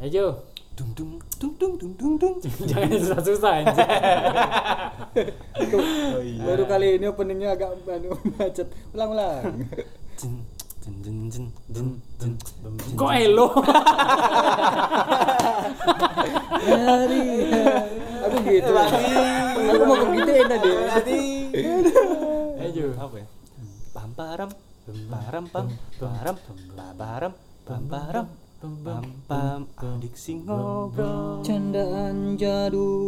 Ayo. dung dung dung dung dung dung dung Jangan susah-susah anjir. oh iya Baru kali ini openingnya agak anu macet. Ulang-ulang. Jin, jin, jin, jin, jin, jin, jin. Kok elo? Hari. Aku gitu. Aku mau begituin tadi. Ayo. apa ya pam param pam param pam param pam pam adik sing ngobrol Candaan jadul.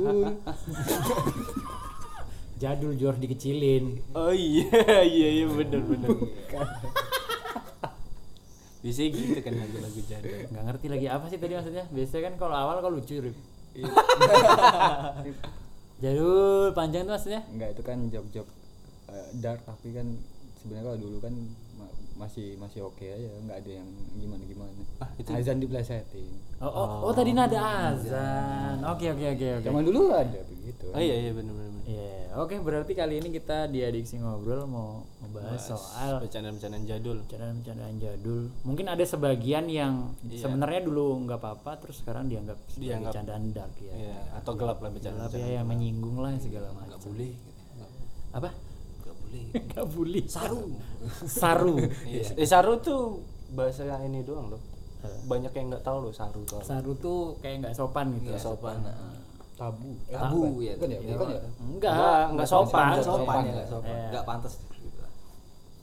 Jadul Jor dikecilin. oh iya iya iya bener bener bisa gitu kan lagu-lagu jadul Nggak ngerti lagi apa sih tadi maksudnya? Biasanya kan kalau awal kalau lucu, Rip. Jadul panjang tuh maksudnya? Enggak itu kan job-job eh, dark tapi kan sebenarnya kalau dulu kan ma- masih masih oke aja nggak ada yang gimana gimana Ah, itu- azan diplesetin Oh, oh, oh, tadi nada azan. Oke, oke, oke, oke. zaman dulu ada begitu oh iya iya bener bener. Iya, oke berarti kali ini kita di Adiksi Ngobrol mau membahas soal bercandaan-bercandaan jadul bercandaan-bercandaan jadul. Mungkin ada sebagian yang Iya. sebenarnya dulu nggak apa-apa, terus sekarang dianggap Dianggap- bercandaan dark ya. Iya, atau gelap lah Gelap bercandaan ya, yang menyinggung lah segala macam. boleh Apa? nggak boleh Gak bully. Saru. Saru. Iya. Eh, saru tuh bahasa yang ini doang loh. Banyak yang nggak tahu loh saru tuh. Saru tuh kayak nggak sopan gitu. Nggak sopan. tabu Eh, Tabu ya. bukan ya bukan ya Enggak, Nggak, nggak sopan. Nggak sopan, sopan ya, ya. nggak sopan. Iya. Pantas gitu lah.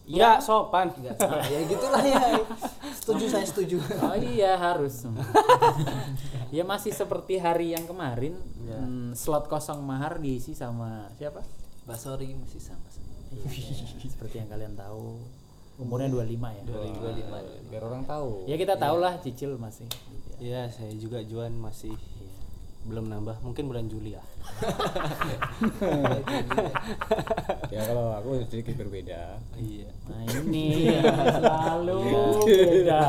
Nggak sopan. Nggak ya gitulah ya. Setuju saya setuju. Oh iya harus. ya masih seperti hari yang kemarin, Iya. hmm, slot kosong mahar diisi sama siapa? Basori masih sama. Seperti yang kalian tahu. Umurnya 25 ya. 25. biar orang tahu Ya kita tahu lah cicil masih. Iya, saya juga Juan masih belum nambah. Mungkin bulan Juli ya. ya kalau aku sedikit berbeda Iya. Nah ini selalu beda.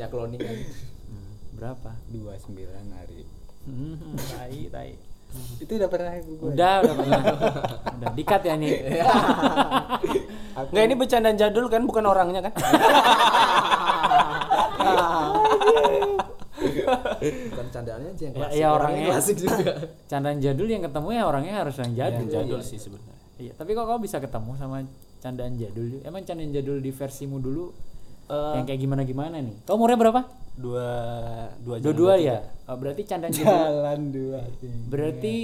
Ya cloning kan. Hmm, berapa? 29 hari Hmm, tai tai. Itu udah pernah aku gue Udah udah pernah. udah dikat ya nih. Nggak ini bercandaan jadul kan, bukan orangnya kan? Bukan candaannya aja yang Ya, klasik. ya orangnya orangnya. klasik juga. Candaan jadul yang ketemu ya orangnya harus yang jadul. jadul sih sebenarnya. Iya, tapi kok kau bisa ketemu sama candaan jadul? Emang candaan jadul di versimu dulu Eh, yang kayak gimana gimana nih? Kau umurnya berapa? Dua dua jam Dua-dua tiga. ya? Oh, berarti candaan jadul. jalan dua berarti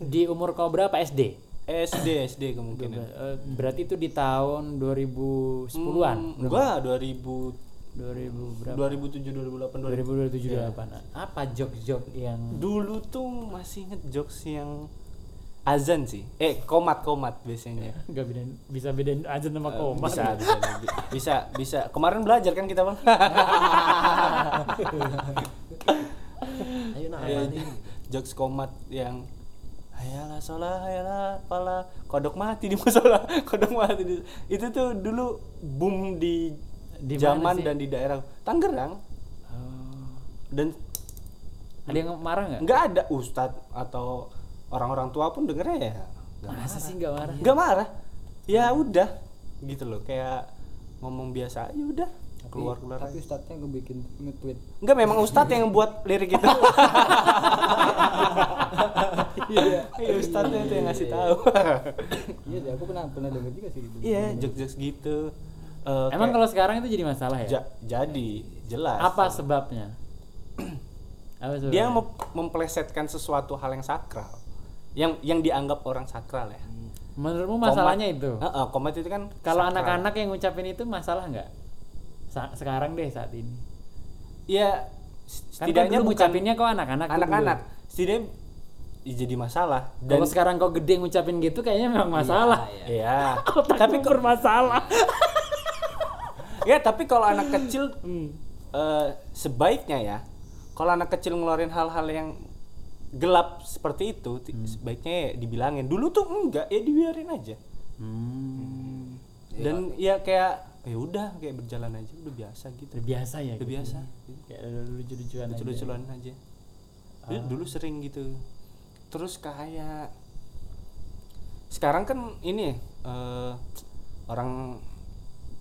di umur kau berapa SD? SD SD kemungkinan. Eh, berarti itu di tahun 2010-an. Hmm, enggak, 2000 2000 berapa? 2007 2008 2000. 2007 2008. Apa jok-jok yang Dulu tuh masih inget jokes yang azan sih. Eh, komat komat biasanya. nggak bedain bisa bedain aja nama koma. bisa, bisa, bisa, bisa. Kemarin belajar kan kita bang. Ayo nak apa nih? jokes komat yang hayalah sholat hayalah pala kodok mati di musola kodok mati di itu tuh dulu boom di, Di zaman sih? dan di daerah Tangerang Oh. dan Ada yang marah nggak? nggak ada ustadz atau orang-orang tua pun dengernya ya nggak Masa sih nggak marah? nggak marah ya udah gitu loh kayak ngomong biasa aja udah keluar keluar tapi ustadznya gue bikin nge-tweet Enggak memang Ustadz yang buat lirik itu. Iya, iya Ustadznya itu yang ngasih tahu. iya deh aku pernah pernah denger juga sih gitu Iya, jokes-jokes gitu. Eh, Emang kalau sekarang itu jadi masalah ya? Ja- jadi jelas. Apa sebabnya? Apa sebabnya? Dia mem- memplesetkan sesuatu hal yang sakral. Yang yang dianggap orang sakral ya. Menurutmu Komat- masalahnya itu? Heeh, komat itu kan Kalau anak-anak yang ngucapin itu masalah nggak? Sa- sekarang deh saat ini. ya Kan setidaknya bukan ngucapinnya kok anak-anak. anak-anak. Setidaknya ya jadi masalah Kalau sekarang kau gede ngucapin gitu kayaknya memang masalah. Iya. Otakmu tapi kok bermasalah. ya tapi kalau anak kecil Hmm. eh, sebaiknya ya kalau anak kecil ngeluarin hal-hal yang gelap seperti itu Hmm. sebaiknya ya dibilangin dulu tuh enggak ya dibiarin aja Hmm. dan ya kayak ya udah kayak berjalan aja udah biasa gitu Udah biasa ya. udah gitu. biasa Kayak ada lucu-lucuan aja. lucu-lucuan aja Dulu- Ah. dulu sering gitu terus kayak sekarang kan ini eh, orang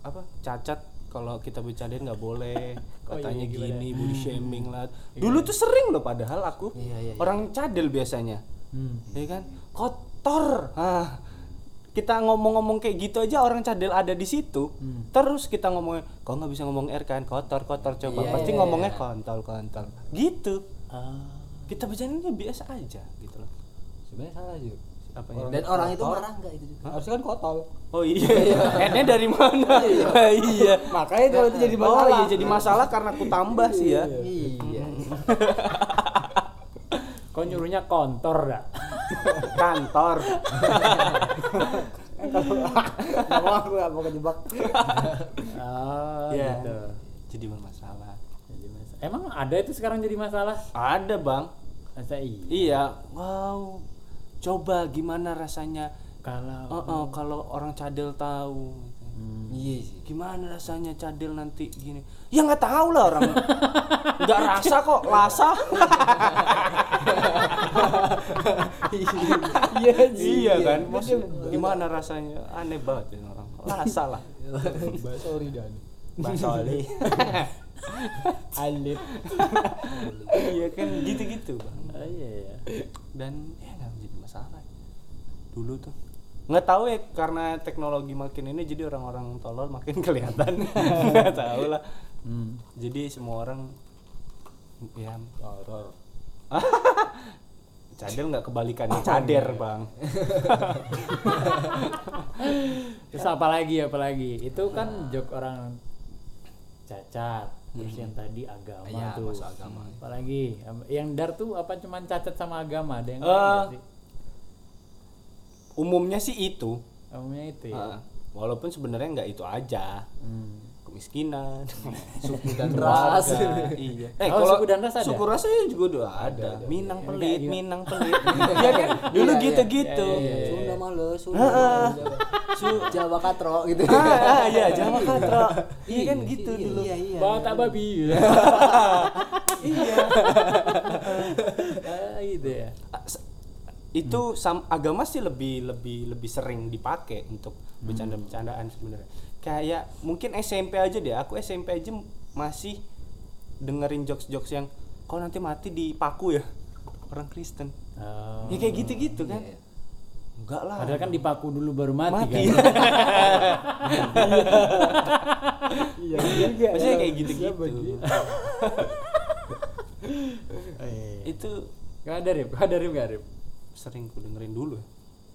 apa cacat kalau kita bercandain nggak boleh. Oh, katanya iya, gimana? gini body shaming lah. Dulu tuh sering loh padahal aku Iya, iya, iya. orang cadel biasanya. Hmm. ya kan? Kotor. Ah kita ngomong-ngomong kayak gitu aja orang cadel ada di situ Hmm. terus kita ngomongin kau nggak bisa ngomong R kan? Kotor kotor coba. Iya, pasti iya, ngomongnya iya. kontol kontol. Gitu. Ah. kita bercandanya biasa aja gitu loh. Sebenarnya salah sih apa Orang- Dan orang itu kotor. marah enggak itu juga? harusnya kan kotol oh iya N-nya dari mana iya makanya kalau itu jadi oh masalah iya jadi masalah karena aku tambah sih ya Iya. Kok nyuruhnya kontor dah? kantor nggak mau aku nggak mau kejebak Oh, Iya. gitu. jadi bermasalah Jadi mas- Emang ada itu sekarang jadi masalah? ada bang Masa iya? iya wow coba gimana rasanya? Kalau Oh, oh, kalau orang cadel tahu. Hmm. Iya sih. gimana rasanya cadel nanti gini? Ya nggak tahu lah orang. Nggak rasa kok lasa iya iya kan? Maksud, gimana rasanya? Aneh banget ini orang. Lasa lah. Sorry dan basoli alit. Iya kan gitu-gitu. Bang Oh, iya iya. dan ya masalah dulu tuh. Nggak tahu ya karena teknologi makin ini jadi orang-orang tolol makin kelihatan. Nggak tahu lah. Hmm. jadi semua orang ya. Horor. Cadel nggak kebalikannya cader bang. Terus apa lagi apa lagi? Itu kan jok orang cacat. Terus yang tadi agama Iya, tuh. agama. Apalagi yang dar tuh apa cuman cacat sama agama? Ada yang sih? Umumnya sih itu Umumnya itu ya. Ah, walaupun sebenarnya nggak itu aja Hmm. kemiskinan Suku dan ras. iya Oh, suku dan ras ada? suku ras juga udah ada, Minang Yang pelit gitu. Minang pelit Iya kan dulu Iya, iya. gitu-gitu Iya, iya, iya. Sunda males Heeh. Sunda Jawa Katro gitu. ah, ah, iya Jawa Katro iya kan gitu Iya, dulu Iya, iya. Bawa tak babi. iya Ah, gitu ya. Itu sam- agama sih lebih lebih lebih sering dipakai untuk bercanda-bercandaan sebenarnya kayak mungkin SMP aja deh aku SMP aja masih dengerin jokes-jokes yang kau nanti mati dipaku ya orang Kristen Oh. ya kayak gitu-gitu kan Iya. enggak lah Padahal kan dipaku dulu baru mati, mati kan. iya juga maksudnya kayak gitu-gitu Oh, iya. itu Gak ada rip, gak ada rip, gak rip. Sering ku dengerin dulu ya.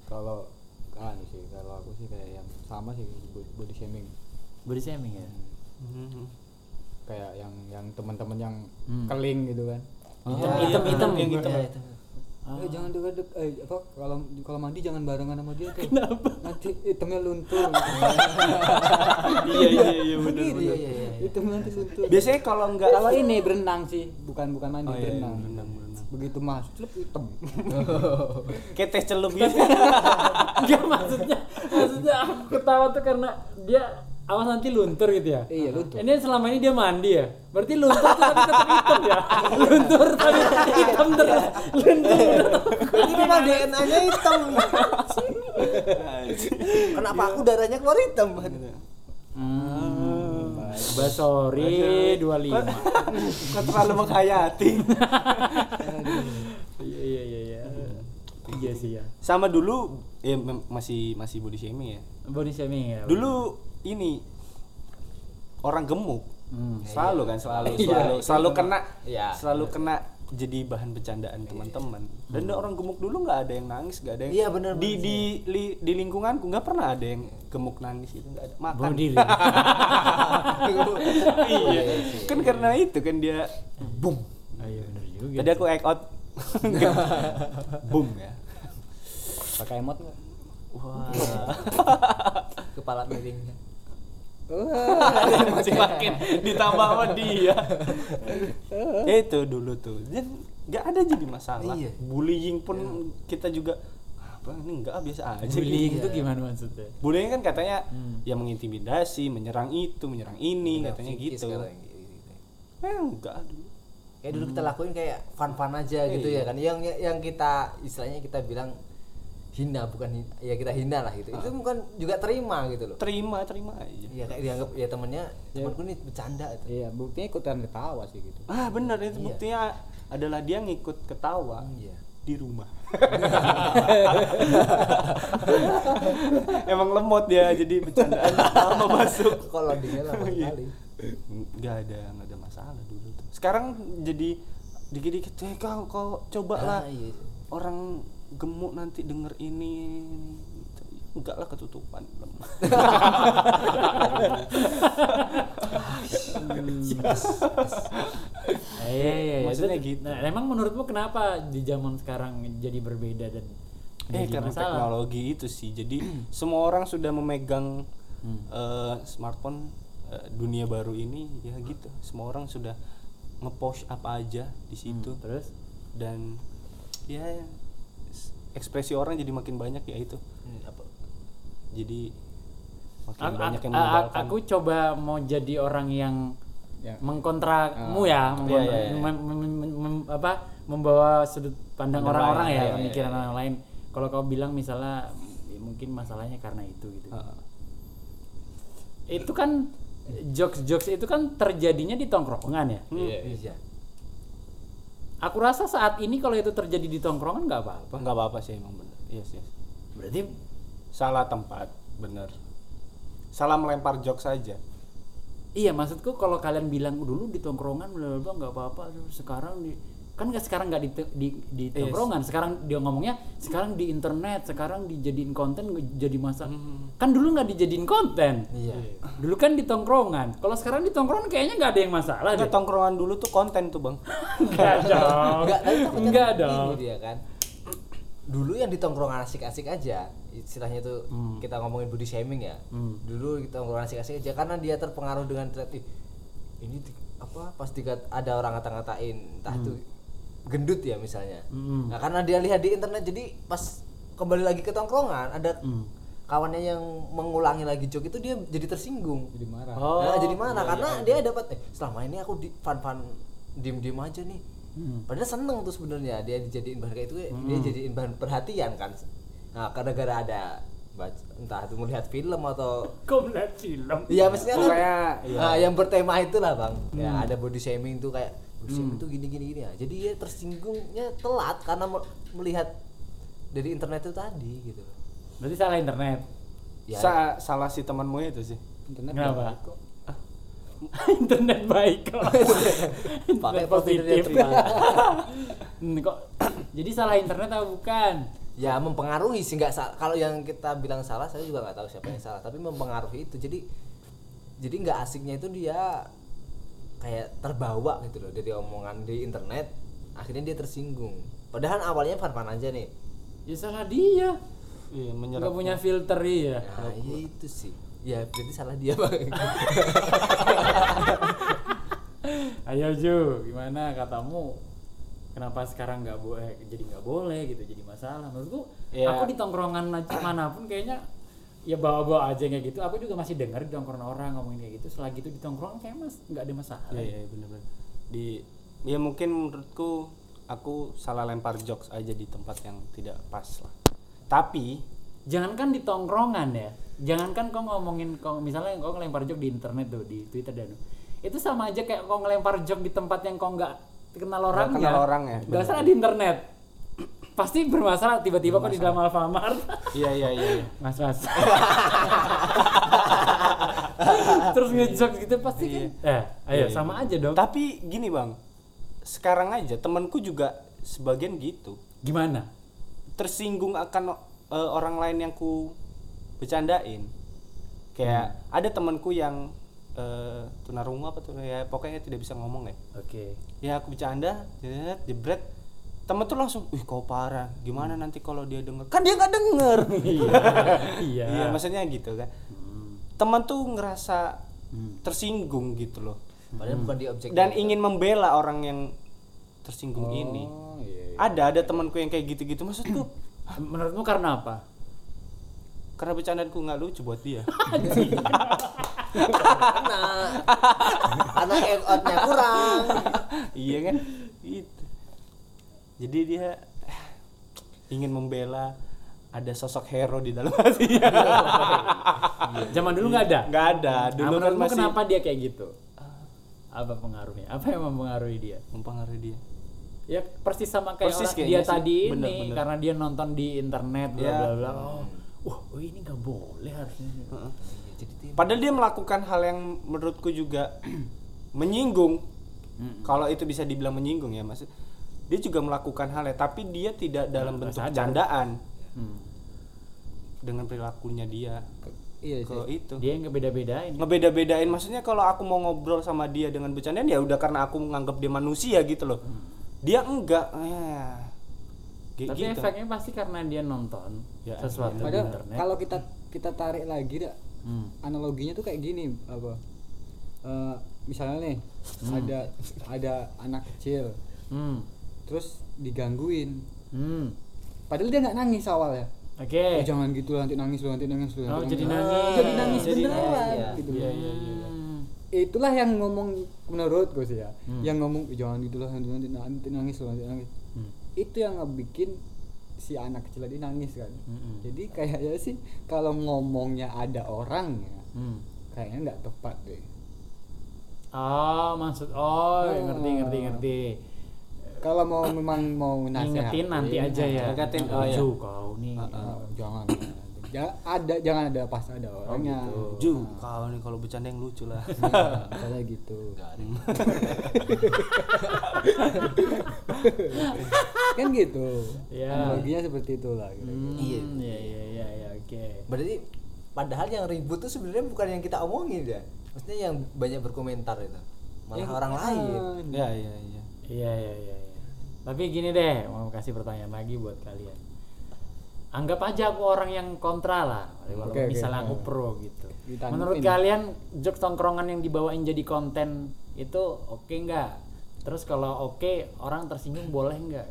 kalau kan sih kalau aku sih kayak yang sama sih bo- body shaming Body shaming ya. Mhm. kayak yang yang teman-teman yang Hmm. keling gitu kan Hitam, iya, hitam, hitam. yang hitam. Iya, itu. Eh, jangan dekat dek eh apa kalau kalau mandi jangan barengan sama dia tuh. Kenapa? Nanti hitamnya luntur. iya iya iya benar Iya, benar iya, iya. hitamnya nanti luntur. biasanya kalau enggak Kalau ini berenang sih, bukan bukan mandi Oh, iya, berenang. berenang, berenang. Begitu masuk celup hitam. kayak teh celup gitu Enggak maksudnya, maksudnya aku ketawa tuh karena dia awas nanti luntur gitu ya. Iya, luntur. Ini selama ini dia mandi ya. Berarti luntur tuh tapi tetap hitam ya. Luntur tapi hitam terus. Luntur. Ini memang DNA-nya hitam. Kenapa aku darahnya keluar hitam? Hmm. Basori 25. kok terlalu menghayati Iya iya iya iya. Iya sih ya. sama dulu ya masih masih body shaming ya Body shaming ya. dulu ini orang gemuk Hmm. selalu kan selalu Iya, selalu selalu cuma- kena Iya. selalu kena jadi bahan bercandaan teman-teman. Dan orang gemuk dulu nggak ada yang nangis nggak ada yang Iya, bener, di bener di li- di lingkunganku nggak pernah ada yang gemuk nangis itu nggak ada. Makan. Bunuh diri. iya. Kan karena itu kan dia boom. Oh, iya benar juga. tadi aku act out. Boom ya. Pakai emot enggak? wah. Kepala miring. masih makin ditambah sama dia Ya itu dulu tuh dan nggak ada jadi masalah Iya. bullying pun kita juga apa ini enggak ah, biasa aja Bullying gitu. itu gimana maksudnya? bullying kan katanya Hmm. ya mengintimidasi menyerang itu menyerang ini katanya Psikis gitu sekarang, gitu. eh enggak dulu Kayak dulu kita lakuin kayak fun-fun aja gitu Iya. ya kan. Yang yang kita istilahnya kita bilang hina bukan hin- ya kita hina lah gitu. Itu bukan juga terima gitu loh. Terima terima aja. Ya kayak dianggap ya temennya temanku nih bercanda itu iya buktinya ikutan ketawa sih gitu. Ah benar itu Iya. buktinya adalah dia ngikut ketawa iya. di rumah. Emang lemot dia jadi bercandaan lama masuk. Kok loadingnya lama Iya. sekali nggak ada nggak ada masalah dulu. Tuh sekarang jadi dikit-dikit eh kau kau coba lah Ah, iya. orang gemuk nanti denger ini enggak lah ketutupan iya, iya, iya. Maksudnya Itu- gitu. Nah, emang menurutmu kenapa di zaman sekarang jadi berbeda dan eh jadi karena masalah? teknologi itu sih jadi semua orang sudah memegang Hmm. eh, smartphone eh, dunia baru ini ya gitu semua orang sudah ngepost apa aja di situ Hmm, Terus? dan ya ekspresi orang jadi makin banyak ya itu Hmm, apa jadi makin A- banyak yang meninggalkan aku coba mau jadi orang yang Ya. mengkontrakmu Ah. ya, Iya, mengkon- iya, iya. mem- mem- mem- mem- apa membawa sudut pandang orang-orang ya, iya, iya, pemikiran iya. orang lain. Kalau kau bilang misalnya ya mungkin masalahnya karena itu gitu. Heeh. Itu kan jokes-jokes itu kan terjadinya di tongkrongan ya. Hmm. iya Aku rasa saat ini kalau itu terjadi di tongkrongan nggak apa-apa. nggak apa-apa sih emang bener. Yes yes. Berarti salah tempat bener. Salah melempar jokes saja Iya maksudku kalau kalian bilang dulu di tongkrongan bla bla bla nggak apa-apa. Sekarang di kan nggak sekarang nggak di, di di Yes. tongkrongan. Sekarang dia ngomongnya sekarang di internet sekarang dijadiin konten jadi masa Hmm. kan dulu nggak dijadiin konten. Iya. Dulu kan di tongkrongan. Kalau sekarang di tongkrongan kayaknya nggak ada yang masalah Nggak, deh. tongkrongan dulu tuh konten tuh bang. Nggak dong. Nggak kan dong. dia kan. Dulu yang di tongkrongan asik-asik aja istilahnya tuh Hmm. kita ngomongin body shaming ya. Hmm. dulu di tongkrongan asik-asik aja karena dia terpengaruh dengan thread "Ih, ini di- apa pas dikat, ada orang ngata-ngatain entah itu gendut ya misalnya Hmm. nah karena dia lihat di internet jadi pas kembali lagi ke tongkrongan ada Hmm. kawannya yang mengulangi lagi joke itu dia jadi tersinggung jadi marah Oh, nah, jadi mana iya, karena iya. dia dapat eh selama ini aku di fun-fun diem-diem aja nih Hmm. padahal seneng tuh sebenarnya dia dijadiin bahan kayak itu dia jadiin bahan perhatian kan nah karena gara ada baca, entah itu melihat film atau kau melihat film Iya maksudnya kan Pokoknya, iya. nah, yang bertema itulah bang ya ada body shaming tuh kayak body shaming tuh gini gini gini ya jadi dia tersinggungnya telat karena me- melihat dari internet itu tadi gitu. Loh berarti salah internet? Ya. Sa- salah si temanmu itu sih. Internet kenapa? baik kok. internet baik kok. Pakai positif Hmm, kok jadi salah internet atau bukan? Ya mempengaruhi sih. Nggak kalau yang kita bilang salah saya juga nggak tahu siapa yang salah. Tapi mempengaruhi itu. Jadi jadi nggak asiknya itu dia kayak terbawa gitu loh dari omongan di internet akhirnya dia tersinggung. Padahal awalnya fun-fun aja nih. Ya salah dia. Iya nggak punya filter iya. Nah iya itu sih. Ya berarti salah dia bang. Ayo Ju. Gimana katamu? Kenapa sekarang nggak boleh jadi nggak boleh gitu jadi masalah? Menurutku Ya. aku di tongkrongan mana pun kayaknya ya bawa-bawa aja kayak gitu. Aku juga masih dengar di tongkrongan orang ngomongin kayak gitu. Selagi itu di tongkrongan kayak mas nggak ada masalah. Iya iya benar-benar di ya mungkin menurutku aku salah lempar jokes aja di tempat yang tidak pas lah. Tapi jangankan di tongkrongan ya. Jangankan kau ngomongin kau misalnya kau ngelempar jok di internet tuh di twitter dan itu sama aja kayak kau ngelempar jok di tempat yang kau nggak kenal orangnya. kenal orangnya, nggak bener. salah di internet pasti bermasalah tiba-tiba kok di dalam Alfamart. Iya iya iya. Iya. mas mas. Terus ngejok gitu pasti kan? Eh ayo Iya, iya. sama aja dong. Tapi gini bang. Sekarang aja temanku juga sebagian gitu. Gimana? Tersinggung akan eh, orang lain yang ku bercandain. Kayak ada temanku yang eh, tunarungu apa tuh ya pokoknya tidak bisa ngomong ya. Oke. Ya aku bercanda jebret jebret temen tuh langsung wih kau parah. Gimana nanti kalau dia denger? Kan dia nggak denger. Iya. Iya maksudnya gitu kan. Teman tuh ngerasa tersinggung gitu loh. Padahal bukan di objek dan ingin membela orang yang tersinggung ini. oh iya, iya. ada ada temanku yang kayak gitu-gitu. Maksudku menurutmu karena apa? Karena bercandaanku nggak lucu buat dia. Karena karena add outnya kurang. Iya kan? Itu jadi dia eh, ingin membela ada sosok hero di dalam hatinya. Zaman dulu nggak ada. Nggak ada. Dulu Nah, kan masih kenapa dia kayak gitu? Apa pengaruhnya? Apa yang mempengaruhi dia? mempengaruhi dia. Ya persis sama kayak Persis orang dia sih. tadi Bener, ini bener. karena dia nonton di internet bla bla bla. Oh, wah, oh ini nggak boleh harusnya. Iya, Padahal dia melakukan hal yang menurutku juga menyinggung. Kalau itu bisa dibilang menyinggung ya, maksud dia juga melakukan hal ya, tapi dia tidak dalam Nggak bentuk candaan Hmm. dengan perilakunya dia iya ke sih itu. Dia yang ngebeda-bedain. Ngebeda-bedain maksudnya kalau aku mau ngobrol sama dia dengan bercandaan ya udah karena aku menganggap dia manusia gitu loh. Dia enggak. Eh, Tapi gitu. efeknya pasti karena dia nonton Ya, sesuatu di padahal internet. kalau kita kita tarik lagi dah Hmm. analoginya tuh kayak gini apa Eh, misalnya nih ada ada anak kecil Hmm. Terus digangguin Hmm. padahal dia nggak nangis awal ya Oke. "Eh, jangan gitu nanti nangis lu nanti nangis lu Oh, nanti jadi nangis." nangis. jadi nangis Jadi beneran nangis, iya. gitu Iya, iya, iya. Hmm. itulah yang ngomong menurutku sih ya Hmm. yang ngomong "Eh, jangan gitu lah nanti, nanti, nanti nangis lu nanti nangis Hmm. itu yang ngebikin si anak kecil tadi nangis kan Mm-mm. jadi kayaknya sih kalau ngomongnya ada orangnya Hmm. kayaknya nggak tepat deh Oh, maksud oh, Oh. ngerti ngerti ngerti. Kalau mau memang mau Ngingetin nanti aja ya. Ngingetin, oh, iya. Kau nih. Oh, jangan jangan ada jangan ada pas ada orangnya gitu. Ju, kau nih kalau bercanda yang lucu lah. Nah, misalnya gitu kan gitu Ya. analoginya seperti itulah kira-kira. Hmm, Iya. Iya, iya, iya, iya, oke. berarti padahal yang ribut tuh sebenarnya bukan yang kita omongin ya maksudnya yang banyak berkomentar itu malah Yang- orang lain ya, iya, iya. Iya, iya, iya, iya. Tapi gini deh, mau kasih pertanyaan lagi buat kalian. Anggap aja aku orang yang kontra lah, kalau Oke, oke. misalnya aku Oh. pro gitu. Menurut kalian jokes tongkrongan yang dibawain jadi konten itu oke nggak? Terus kalau oke, orang tersinggung boleh nggak?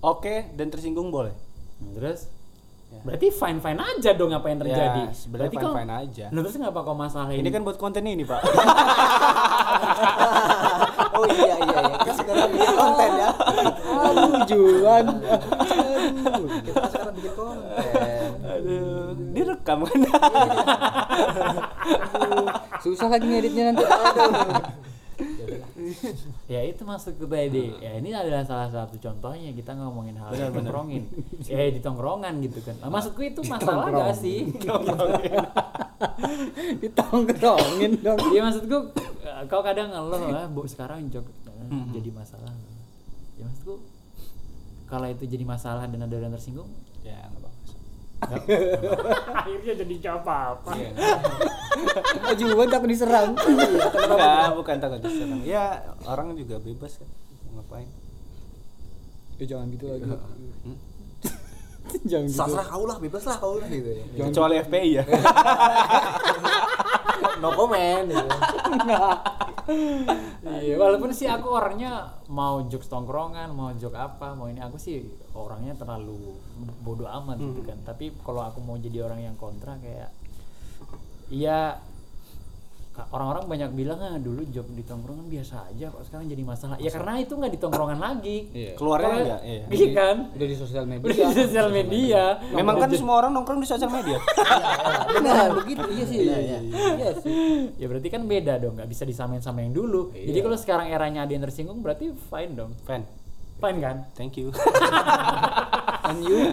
Oke, dan tersinggung boleh. Hmm, Terus Ya. berarti fine fine aja dong apa yang terjadi. Ya, berarti kok- fine-fine aja. Nah, terus ngapa kok masalah Ini kan buat konten ini, Pak. oh iya iya iya sekarang bikin konten ya. Aduh Juan kita sekarang bikin konten Aduh, direkam kan. susah lagi ngeditnya nanti. Aduh. Ya itu maksudku tadi. Ya ini adalah salah satu contohnya kita ngomongin hal yang tongkrongin ya di tongkrongan gitu kan. Nah, maksudku itu masalah gak sih? Ditongkrongin dong. Iya maksudku eh, kau kadang ngeluh ah bu sekarang jok eh, jadi masalah ya maksudku kalau itu jadi masalah dan ada orang tersinggung ya, enggak apa-apa. nggak- akhirnya jadi apa apa Iya. Juan takut diserang Enggak, bukan takut diserang. Ya, orang juga bebas kan. Mau Ngapain? ya jangan gitu lagi Hmm? jangan gitu Serah kau lah, bebas lah kau lah gitu ya. Jangan Kecuali FPI ya. No comment gitu. Iya walaupun sih aku orangnya mau jokes tongkrongan mau joke apa mau ini aku sih orangnya terlalu bodoh amat gitu kan. Tapi kalau aku mau jadi orang yang kontra kayak iya ka- orang-orang banyak bilang ah dulu job di tongkrongan biasa aja kok sekarang jadi masalah. Ya karena itu nggak di tongkrongan lagi. Iya. Keluarnya enggak, iya. iya kan? Udah di sosial media. Udah di sosial media. Memang kan semua orang nongkrong di sosial media. benar begitu. Iya sih iya, iya. iya sih. Ya berarti kan beda dong nggak bisa disamain sama yang dulu. Iya. jadi kalau sekarang eranya ada yang tersinggung berarti fine dong. Fan, fine kan? Thank you. and you?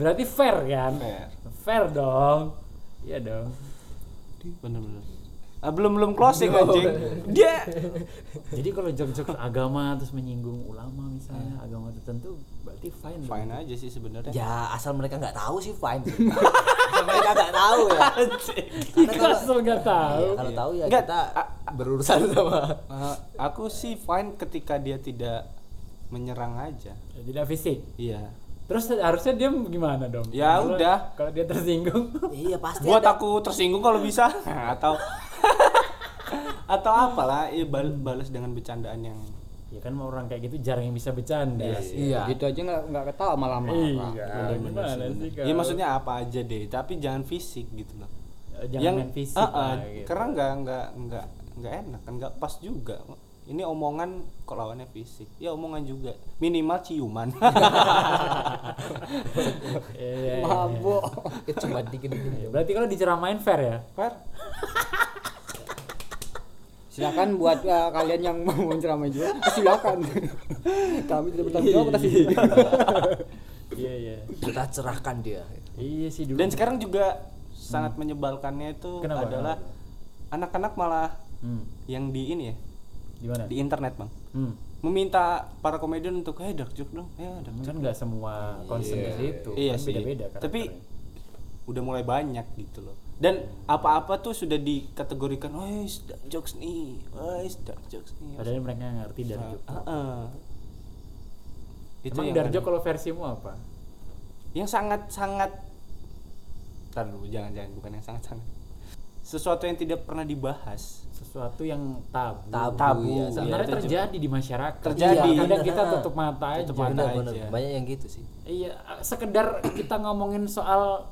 Berarti fair kan? Fair. fair dong. Iya dong Bener-bener. Ah, belum belum closing anjing. Dia jadi kalau jok-jok agama terus menyinggung ulama misalnya agama tertentu berarti fine dong. fine aja sih sebenarnya. Ya asal mereka nggak tahu sih fine. mereka nggak tahu ya. Karena kalau asal nggak tahu Iya, kalau tahu ya Nggak, kita a- berurusan sama Eh, aku sih fine ketika dia tidak menyerang aja. tidak fisik Iya. Terus harusnya dia gimana dong Ya Kalau- udah. kalau dia tersinggung Iya pasti Buat ada. aku tersinggung kalau bisa atau atau apalah ya bal- balas dengan bercandaan yang ya kan orang kayak gitu jarang yang bisa bercanda Iya. gitu aja nggak nggak ketawa malah marah iya gimana sih ya maksudnya apa aja deh tapi jangan fisik gitu loh jangan yang main fisik Ah, ah, lah, gitu. karena nggak nggak nggak nggak enak kan nggak pas juga ini omongan kok lawannya fisik ya omongan juga minimal ciuman Iya, iya, iya. mabok Itu cuma dikit-dikit. Iya, Berarti kalau diceramain fair ya? Fer silakan buat uh, kalian yang mau ceramah juga silakan kami tidak bertanggung jawab atas ini Iya iya. Kita cerahkan dia. Iya sih dulu. dan sekarang juga sangat menyebalkannya itu Kenapa? adalah anak-anak malah Hmm. yang di ini ya Di mana? di internet bang Hmm. meminta para komedian untuk eh dark joke dong eh dark joke Kan nggak semua concern ke situ. iya kan sih Beda-beda tapi udah mulai banyak gitu loh dan apa-apa tuh sudah dikategorikan oh dark jokes nih oh dark jokes nih Padahal mereka ngerti Nah, joke. uh-uh. itu Emang dark joke kalau versimu apa? yang sangat sangat Ntar dulu jangan jangan bukan yang sangat sangat sesuatu yang tidak pernah dibahas Sesuatu yang tabu. Tabu, Tabu, ya. Sebenarnya itu terjadi di masyarakat. Terjadi. Iya, Kadang kita tutup mata aja. Tutup mata Bener, aja. bener. Banyak yang gitu sih. Iya, sekedar kita ngomongin soal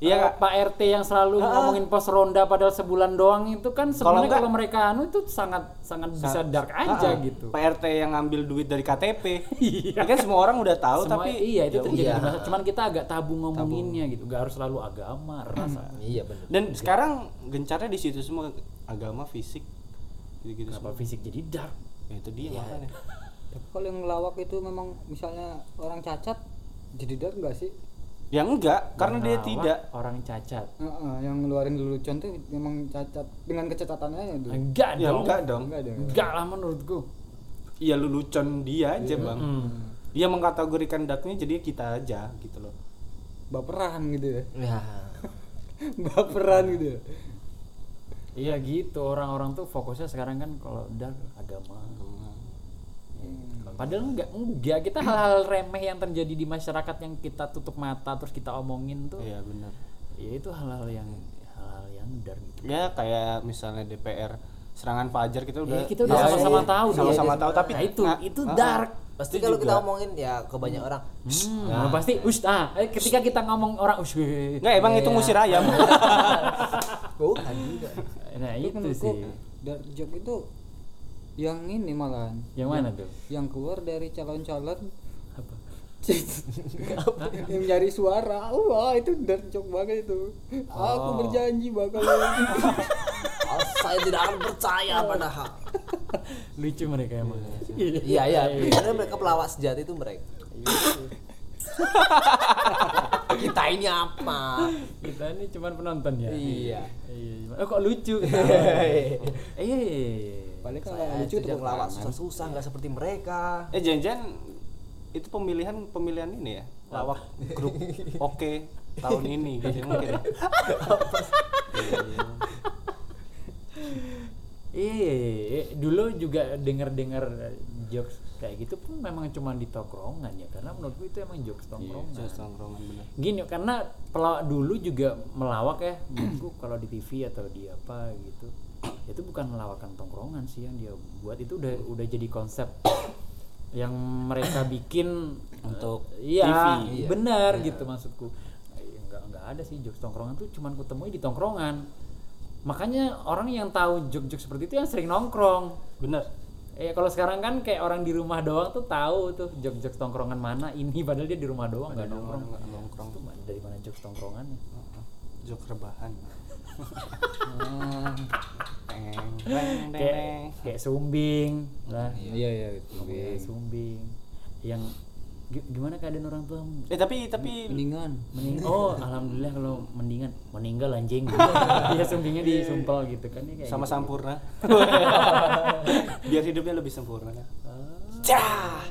Iya, Kak. Pak RT yang selalu Ah. ngomongin pos ronda padahal sebulan doang itu kan sebenarnya enggak- kalau mereka anu itu sangat sangat bisa dark aja Ah, gitu. Pak RT yang ngambil duit dari KTP Iya. Ini kan semua orang udah tahu Semua- tapi iya itu ya terjadi di masa- cuman kita agak tabu ngomonginnya gitu gak harus selalu agama ras Iya bener. dan sekarang gencarnya di situ semua agama fisik gitu-gitu kenapa semua fisik jadi dark ya, itu dia Iya. makanya tapi kalau yang ngelawak itu memang misalnya orang cacat jadi dark nggak sih ya enggak karena dia tidak. orang cacat. Heeh, yang ngeluarin lelucon tuh memang cacat dengan kecacatannya tuh. Enggak ya dong. enggak dong. Enggak dong. Enggak lah menurutku iya lelucon dia aja bang. Mm. dia mengkategorikan darknya jadi kita aja gitu loh. Baperan gitu ya. Ya. baperan gitu ya. Iya gitu. Orang-orang tuh fokusnya sekarang kan kalau dark agama padahal enggak enggak kita hal-hal remeh yang terjadi di masyarakat yang kita tutup mata terus kita omongin tuh iya benar ya itu hal-hal yang hal-hal yang dark gitu ya kayak misalnya DPR serangan Fajar kita udah Iya, kita udah tahu sama-sama sih. tahu sama-sama tahu tapi nah itu nggak- itu dark Pasti Itu kalau kita juga. omongin ya ke banyak orang. Hmm, nah, pasti us ah eh, ketika kita ngomong orang us enggak emang itu Iya. ngusir ayam Bukan juga. nah itu sih dark joke itu yang ini malahan. Yang mana tuh? yang keluar dari calon-calon. Apa? Yang nyari suara. Wah itu dark joke banget itu. Aku Oh. berjanji bakal Oh, saya tidak akan percaya pada hal. lucu mereka emang. Iya. Iya. Karena mereka pelawak sejati itu mereka. kita ini apa? kita ini cuman penonton ya? Iya. iya. Cuma- oh, kok lucu? Iya iya iya. Paling kalau Saya lucu itu tangan. susah-susah nggak seperti mereka. eh jangan-jangan itu pemilihan pemilihan ini ya lawak grup oke tahun ini gitu mungkin ya. Iya, iya. Iya, iya, iya. dulu juga denger-denger jokes kayak gitu pun memang cuma di tongkrongan ya karena menurutku itu emang jokes Iya, tongkrongan. just tongkrongan bener. Gini karena pelawak dulu juga melawak ya menurutku kalau di TV atau di apa gitu itu bukan melawakan tongkrongan sih yang dia buat itu udah udah jadi konsep yang mereka bikin Untuk eh, iya, TV. Iya. benar Iya. gitu maksudku Eh, nggak nggak ada sih jokes tongkrongan tuh cuman kutemui di tongkrongan makanya orang yang tahu jok-jok seperti itu yang sering nongkrong bener Eh kalau sekarang kan kayak orang di rumah doang tuh tahu tuh jok-jok tongkrongan mana ini padahal dia di rumah doang nggak nongkrong. nggak nongkrong Itu ma- dari mana jok tongkrongannya? jok rebahan Ah, Kayak teng. kayak sumbing lah. iya iya itu Kayak sumbing. Yang gi- gimana keadaan orang tua? eh tapi tapi mendingan Mening oh alhamdulillah kalau mendingan meninggal anjing. Iya sumbingnya disumpel gitu kan ya kayak sama gitu. sampurna biar hidupnya lebih sempurna Ah, Cah!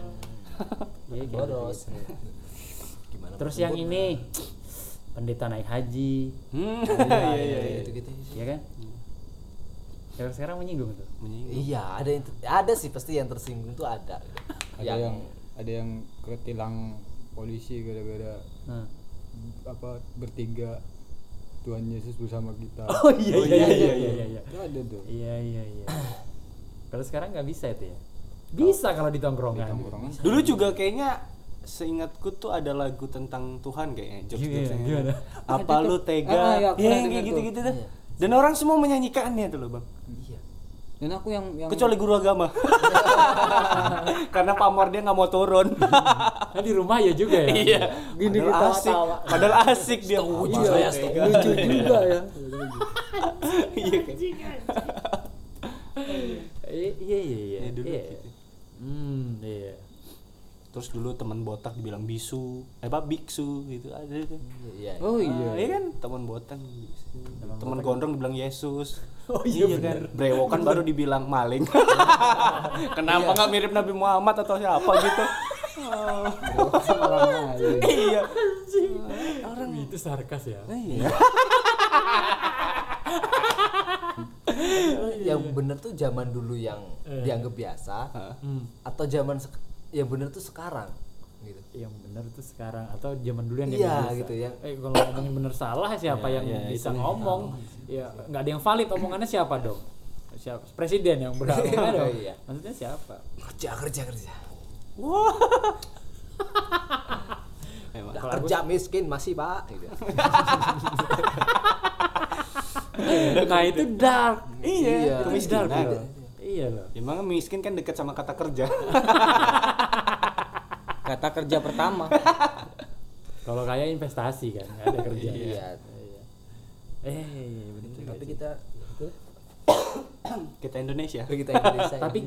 iya, gitu. Boros. Gimana? Terus yang ini pendeta naik haji, hmm iya iya gitu gitu. ya kan? Ya sekarang menyinggung tuh. Menyinggung. Iya, ada yang ada sih pasti yang tersinggung tuh ada. ada yang ada yang ketilang polisi gara-gara Nah. apa bertiga Tuhan Yesus bersama kita Oh iya iya iya iya iya. iya. itu ada tuh Iya iya iya. Kalau sekarang nggak bisa itu ya? Bisa kalau di tongkrongan dulu juga kayaknya seingatku tuh ada lagu tentang Tuhan kayaknya jokes Gimana, gimana? apa lu tega Ah, iya, ya kayak tuh. gitu gitu tuh Iya. dan orang semua menyanyikannya tuh loh bang Iya. dan aku yang yang Kecuali guru agama. Karena pamor dia nggak mau turun. Nah, di rumah ya juga ya. iya. Gini Padahal asik. ketawa-tawa. Padahal asik dia. iya, lucu juga ya Iya kan. Eh, Iya iya iya. Ya, dulu Iya. gitu. Hmm, iya. Terus dulu teman botak dibilang bisu, eh apa biksu gitu ada itu. Iya. oh Ah, iya iya kan teman botak. Teman gondrong dibilang Yesus. Oh iya, kan. Brewokan baru dibilang maling. Kenapa nggak mirip Nabi Muhammad atau siapa gitu? lain iya. Orang itu sarkas ya. Iya. yang bener tuh zaman dulu yang Eh. dianggap biasa Hmm. atau zaman yang bener tuh sekarang gitu. Yang benar tuh sekarang atau zaman dulu yang Iya, dia gitu, yang- Eh kalau ngomongin bener salah siapa Iya, yang iya, bisa ngomong? Ya nggak ada yang valid omongannya siapa dong? Siapa? Presiden yang berhak ngomong dong. Iya. Maksudnya siapa? Kerja kerja kerja. Emang. Udah Kalau aku kerja miskin masih pak. Gitu. nah itu dark. Iya, itu dark kemiskinan. Iya loh. Emang miskin kan dekat sama kata kerja. kata kerja pertama Kalau kaya investasi kan, nggak ada kerja. Iya. Iya. Eh, iya, bener juga Tapi sih. kita Kita Indonesia. kita Indonesia. Tapi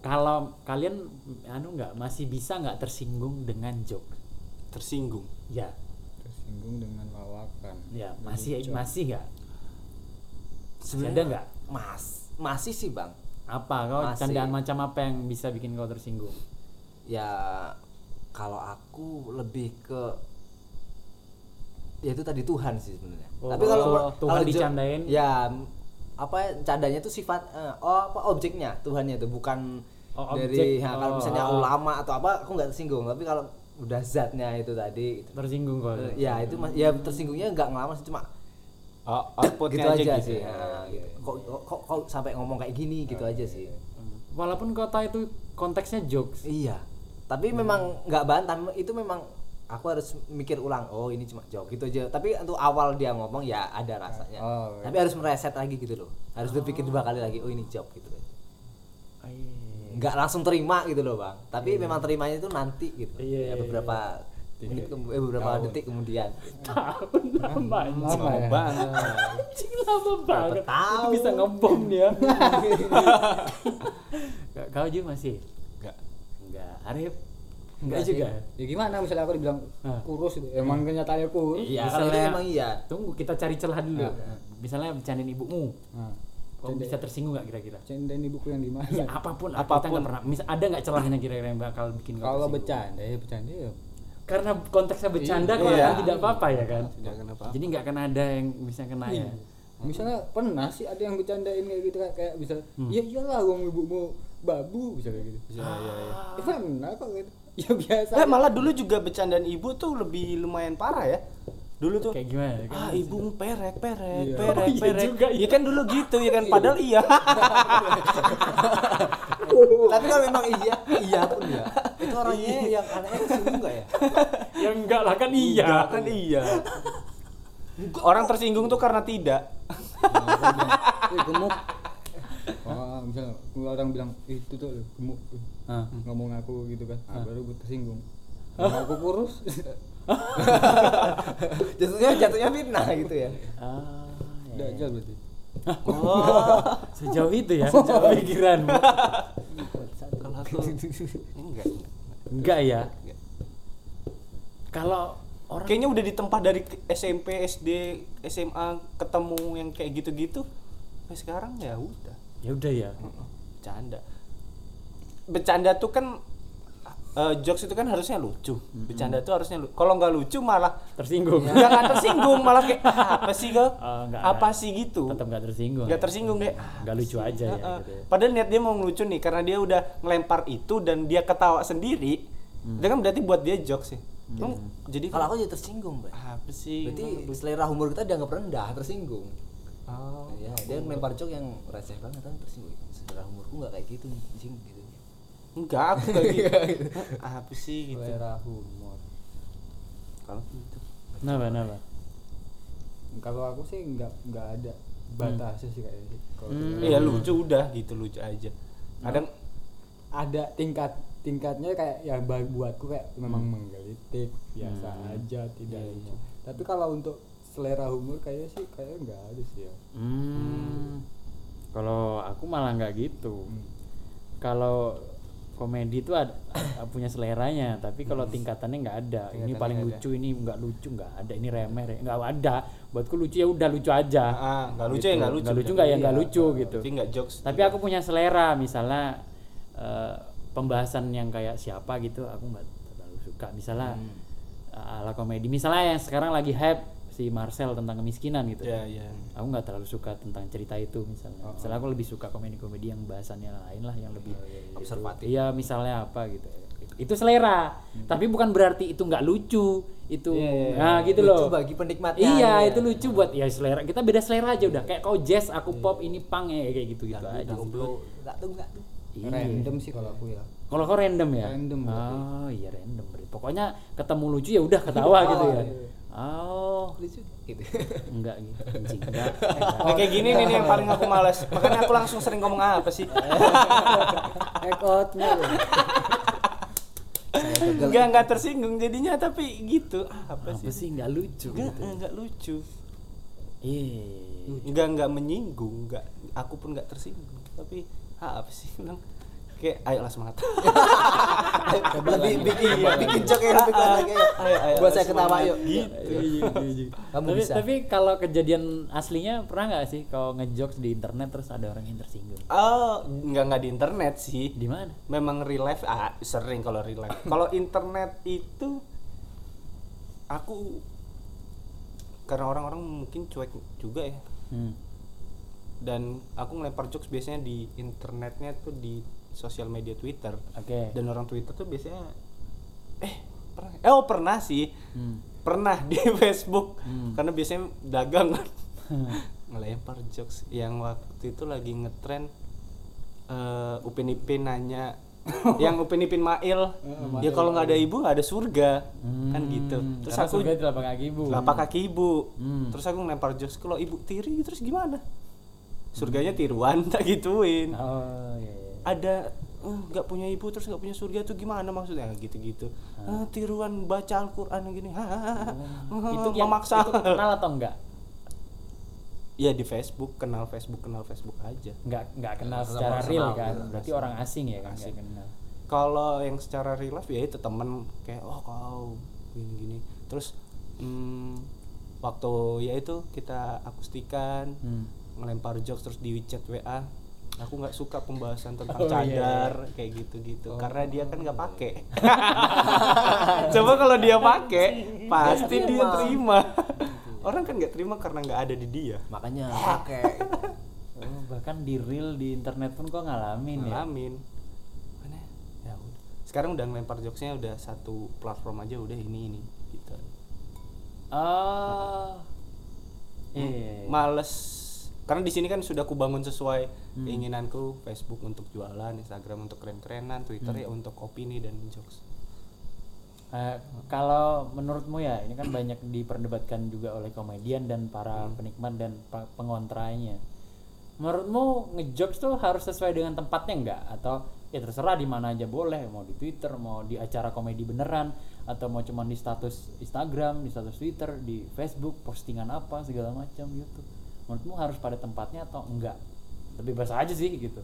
kalau kalian anu nggak masih bisa nggak tersinggung dengan joke? Tersinggung. Ya, tersinggung dengan lawakan ya masih masih nggak? Masih Sebenarnya ada nggak? Mas, masih sih bang. Apa kau Masih. candaan macam apa yang bisa bikin kau tersinggung? Ya kalau aku lebih ke ya itu tadi Tuhan sih sebenarnya. Oh, Tapi kalau oh, Tuhan kalau dicandain? Ya apa ya, candanya itu sifat eh, oh apa objeknya Tuhannya itu bukan Oh, dari objek. ya, kalau Oh. misalnya ulama atau apa aku nggak tersinggung tapi kalau udah zatnya itu tadi itu. Tersinggung kau? Eh, ya itu mas- ya tersinggungnya nggak ngelamar sih cuma Oh, gitu outputnya aja, gitu. sih Nah, gitu. Kok, kok, kok, kok sampai ngomong kayak gini gitu aja sih Walaupun kau tahu itu konteksnya jokes. Iya. Tapi memang nggak bantah itu memang aku harus mikir ulang. Oh, ini cuma joke gitu aja. Tapi untuk awal dia ngomong ya ada rasanya. Oh, iya. Tapi harus mereset lagi gitu loh. Harus berpikir dua kali lagi. Oh, ini joke gitu. Oh, iya. Nggak langsung terima gitu loh, Bang. Tapi memang terimanya itu nanti gitu. Iya, Ya, iya, beberapa menit kemu- eh, beberapa Tahun. detik kemudian. Tahun lama. Lama ya? banget. Anjing lama banget. tahu? Bisa ngebom dia. kau juga masih? Enggak. Enggak. Arif? Enggak Enggak juga. ya gimana misalnya aku dibilang Nah. kurus itu emang kenyataannya kurus Iya, kalau itu emang iya. Tunggu kita cari celah dulu. Nah. Misalnya bercandain ibumu. nah, Kau bisa tersinggung nggak kira-kira? candain ibuku yang di mana Ya, apa pun, apa pun. Kita nggak pernah. Mis, ada nggak celahnya kira-kira yang bakal bikin kau kalau bercanda ya bercanda ya Karena konteksnya bercanda Iya. kalau Iya. kan tidak apa-apa ya kan. Tidak kenapa. Jadi nggak akan ada yang bisa kena ya. misalnya pernah sih ada yang bercandain kayak gitu kan kayak bisa Hmm. ya iyalah wong ibumu babu bisa kayak gitu Iya, iya, iya. ya pernah kok gitu ya biasa Eh, malah dulu juga bercandaan ibu tuh lebih lumayan parah ya. Dulu tuh Kayak gimana? Ah, ibu perek, perek, Iya. perek, Oh, iya perek. juga, iya. Iya kan dulu gitu ya kan padahal iya. Tapi kalau memang iya, iya pun ya. Itu orangnya yang anaknya tersinggung nggak ya? Ya enggak lah kan iya. Enggak, kan iya. Orang tersinggung tuh karena tidak. eh gemuk oh misalnya orang bilang "Ih, itu tuh gemuk Ah. ngomong aku gitu kan ah, baru gue tersinggung Kalau aku kurus Jatuhnya jatuhnya fitnah gitu ya. Ah, ya. dajal berarti Oh. Sejauh itu ya, sejauh pikiranmu. Kalau aku enggak. Enggak ya. Kalau orang Kayaknya udah ditempa dari SMP, SD, SMA ketemu yang kayak gitu-gitu. Nah, sekarang ya udah. ya udah ya. Bercanda. Bercanda tuh kan eh, jokes itu kan harusnya lucu. Bercanda tuh harusnya lucu. Kalau nggak lucu malah Tersinggung. ya nggak tersinggung malah kayak "Ah, apa sih kok? Oh, nggak, apa nggak. sih gitu? Tetap enggak tersinggung. Nggak tersinggung deh. Enggak lucu aja ya Heeh. gitu ya. Padahal niat dia mau ngelucu nih karena dia udah ngelempar itu dan dia ketawa sendiri. Itu kan berarti buat dia jokes sih. Emang Jadi Kalau aku jadi tersinggung, Bang. apa sih? Berarti selera humor kita dianggap rendah, tersinggung. Oh. Ya, dia ngelempar joke yang receh banget kan tersinggung. Selera humorku nggak kayak gitu, anjing gitu. Enggak, aku kayak gitu. apa sih gitu. selera humor Kalau gitu. Kenapa, kenapa? kalau aku sih nggak nggak ada batasnya sih kayaknya sih. Kalau Hmm. selera Iya lucu udah gitu lucu aja. Kadang ada tingkat tingkatnya kayak ya ba- buatku kayak memang menggelitik biasa Hmm. aja tidak Iya, lucu. iya. Tapi kalau untuk selera humor kayaknya sih kayaknya nggak ada sih ya. Hmm. Kalau aku malah nggak gitu. Kalau komedi itu ada punya seleranya, tapi kalau tingkatannya nggak ada. Ini Tingkatannya paling nggak ada. lucu, ini nggak lucu, nggak ada. Ini remeh, re- nggak ada. Buatku lucu ya udah lucu aja. ah, nggak lucu Gitu. ya nggak lucu. Nggak lucu nggak ya nggak Iya. lucu gitu. Tapi nggak jokes. Tapi aku punya selera, misalnya eh, pembahasan yang kayak siapa gitu, aku nggak terlalu suka. Misalnya eh, ala komedi, misalnya yang sekarang lagi hype si Marcel tentang kemiskinan gitu Ya ya. aku nggak terlalu suka tentang cerita itu misalnya misalnya aku lebih suka komedi-komedi yang bahasannya lain lah yang lebih Observatif. iya misalnya apa gitu itu selera tapi bukan berarti itu nggak lucu itu Iya, iya, nah gitu Lucu loh bagi penikmatnya, iya ya. itu lucu buat ya selera kita beda selera aja udah kayak kau jazz aku pop ini punk ya kayak gitu gitu aja. Enggak tuh enggak tuh. Iya. Random sih kalau aku ya. kalau kau random ya Random oh iya random berarti pokoknya ketemu lucu ya udah ketawa gitu ya iya. Oh Lucu gitu. enggak gitu anjing enggak Nah, kayak gini nih, yang paling aku males. Makanya aku langsung sering ngomong apa sih? Gagal. Enggak enggak tersinggung jadinya tapi gitu. Ah, apa, apa sih? sih nggak lucu Enggak gitu enggak lucu. iya Enggak enggak menyinggung, enggak aku pun enggak tersinggung. Tapi ah, apa sih bilang kayak ayolah semangat. lebih bikin bikin joke yang lebih kuat lagi. Ayo, ayo, Buat saya ketawa yuk. Gitu. Kamu tapi, bisa. tapi kalau kejadian aslinya pernah nggak sih kalau ngejokes di internet terus ada orang yang tersinggung Oh, enggak enggak di internet sih. di mana Memang real life ah sering kalau real life. kalau internet itu aku karena orang-orang mungkin cuek juga ya. hmm. Dan aku ngelempar jokes biasanya di internetnya tuh di sosial media Twitter. oke Dan orang Twitter tuh biasanya eh pernah eh oh pernah sih. Hmm. Pernah di Facebook. Hmm. Karena biasanya dagang kan. ngelempar jokes yang waktu itu lagi ngetren eh Upin Ipin nanya yang Upin Ipin Mail ya kalau nggak ada ibu nggak ada surga kan gitu Hmm, terus karena aku surga itu kaki ibu telapak kaki ibu Hmm. terus aku ngelempar jokes kalau ibu tiri terus gimana surganya tiruan tak gituin oh iya, iya. Ada "Eh, nggak punya ibu terus nggak punya surga itu gimana maksudnya? Gitu-gitu. "Ah, tiruan baca Al-Quran gini. "Hahaha. itu yang memaksa. itu kenal atau enggak ya di Facebook kenal Facebook kenal Facebook aja. Nggak nggak kenal secara real kan? berarti orang asing ya kan? Asing. kenal. Kalau yang secara real life ya itu temen. Kayak oh kau gini gini terus hmm, waktu ya itu kita akustikan Hmm. ngelempar jokes terus di WeChat WA aku nggak suka pembahasan tentang Oh, iya, cadar kayak gitu-gitu. Karena dia kan nggak pakai coba kalau dia pakai pasti dia terima. Orang kan nggak terima karena nggak ada di dia. Makanya pakai. Oh, bahkan di real di internet pun kok ngalamin ya? Ngalamin. Mana? Ya udah. Sekarang udah ngelempar jokesnya udah satu platform aja udah ini ini gitu. Oh. Iya, iya, iya. males karena di sini kan sudah kubangun sesuai keinginanku Facebook untuk jualan Instagram untuk keren-kerenan Twitter ya untuk opini dan jokes Eh, kalau menurutmu ya ini kan banyak diperdebatkan juga oleh komedian dan para Hmm. penikmat dan pengontranya. Menurutmu ngejokes tuh harus sesuai dengan tempatnya enggak atau ya terserah di mana aja boleh mau di Twitter mau di acara komedi beneran atau mau cuma di status Instagram di status Twitter di Facebook postingan apa segala macam gitu. Menurutmu harus pada tempatnya atau enggak? Lebih bebas aja sih gitu.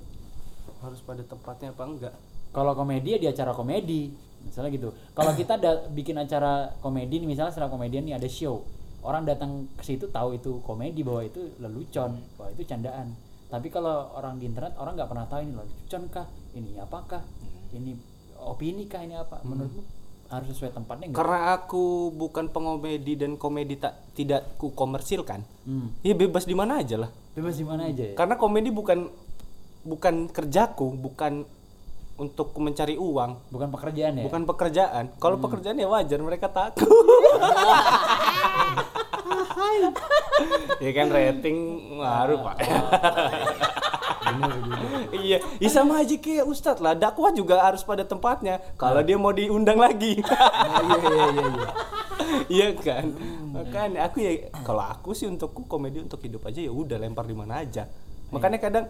harus pada tempatnya apa enggak? Kalau komedi ya di acara komedi. Misalnya gitu. Kalau kita da- bikin acara komedi nih misalnya setelah komedian nih ada show. Orang datang ke situ tahu itu komedi bahwa itu lelucon bahwa itu candaan. Tapi kalau orang di internet orang nggak pernah tahu ini lelucon kah ini apakah ini opini kah ini apa. Menurutmu harus sesuai tempatnya nggak? Karena aku bukan pengomedi dan komedi tak tidak ku komersilkan. Hmm. ya bebas di mana aja lah. Bebas di mana aja ya? Karena komedi bukan bukan kerjaku bukan untuk mencari uang. Bukan pekerjaan ya? Bukan pekerjaan. Kalau pekerjaan ya wajar mereka takut. Ya kan rating ngaruh pak iya. Ya sama aja kayak ustadz lah. Dakwah juga harus pada tempatnya. Kalau dia mau diundang lagi. Iya iya iya iya. iya kan? Makanya aku ya kalau aku sih untukku komedi untuk hidup aja ya udah lempar di mana aja. Makanya kadang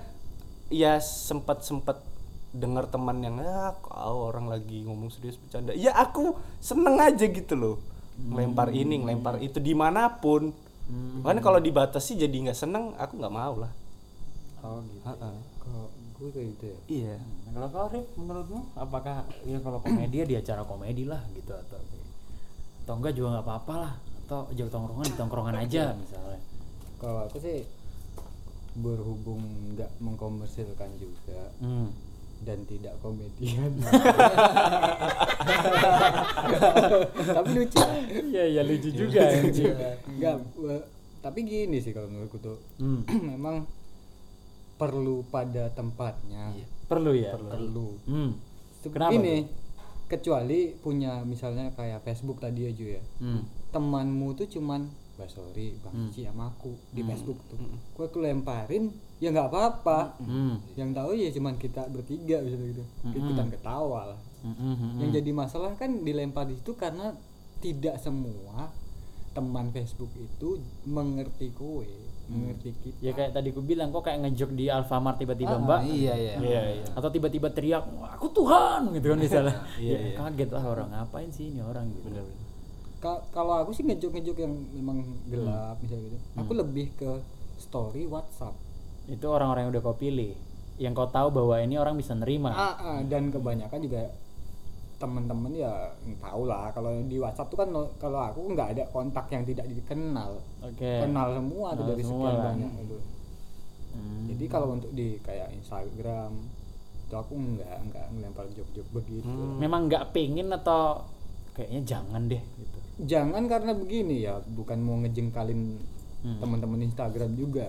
ya sempat sempat dengar teman yang ah kau orang lagi ngomong serius bercanda. Ya aku seneng aja gitu loh. Lempar ini lempar itu di mana pun. Makanya kalau dibatasi jadi nggak seneng aku nggak mau lah oh gitu Heeh. kok gue kayak gitu ya? Iya. Nah, kalau kau Rif, menurutmu? Apakah ya kalau komedi ya di acara komedi lah gitu atau atau enggak juga nggak apa-apa lah. Atau jauh tongkrongan di tongkrongan aja misalnya. Kalau aku sih berhubung nggak mengkomersilkan juga hmm. dan tidak komedian. Tapi lucu. Iya iya lucu juga anjing. nggak eh, tapi gini sih kalau menurutku tuh. Hmm. memang perlu pada tempatnya. Perlu ya? Perlu. Hmm. Itu Kenapa gini kecuali punya misalnya kayak Facebook tadi aja ya. Hmm. temanmu tuh cuman Mbak sorry Bang Cici sama aku di Facebook tuh. Gue aku lemparin ya nggak apa-apa. Hmm. yang tahu ya cuman kita bertiga bisa gitu. Ikutan ketawa lah. Hmm, hmm, hmm. yang jadi masalah kan dilempar di situ karena tidak semua teman Facebook itu mengerti kue mengerti kita ya kayak tadi ku bilang kok kayak ngejok di Alfamart tiba-tiba Ah, mbak? iya iya. Iya iya. Atau tiba-tiba teriak aku Tuhan gitu kan misalnya. Iya, ya, iya. kaget lah orang ngapain sih ini orang? Gitu. Ka- kalau aku sih ngejok-ngejok yang memang gelap misalnya gitu. Aku lebih ke story WhatsApp. Itu orang-orang yang udah kau pilih yang kau tahu bahwa ini orang bisa nerima. Ah, ah, dan kebanyakan juga teman-teman ya tahu lah. Kalau di WhatsApp tuh kan kalau aku nggak ada kontak yang tidak dikenal. Oke. Kenal semua tuh dari semua sekian banyak itu. Hmm. jadi kalau untuk di kayak Instagram itu aku nggak nggak ngelempar jok-jok begitu. Memang nggak pengen atau kayaknya jangan deh gitu? Jangan karena begini ya bukan mau ngejengkalin Hmm. teman-teman Instagram juga.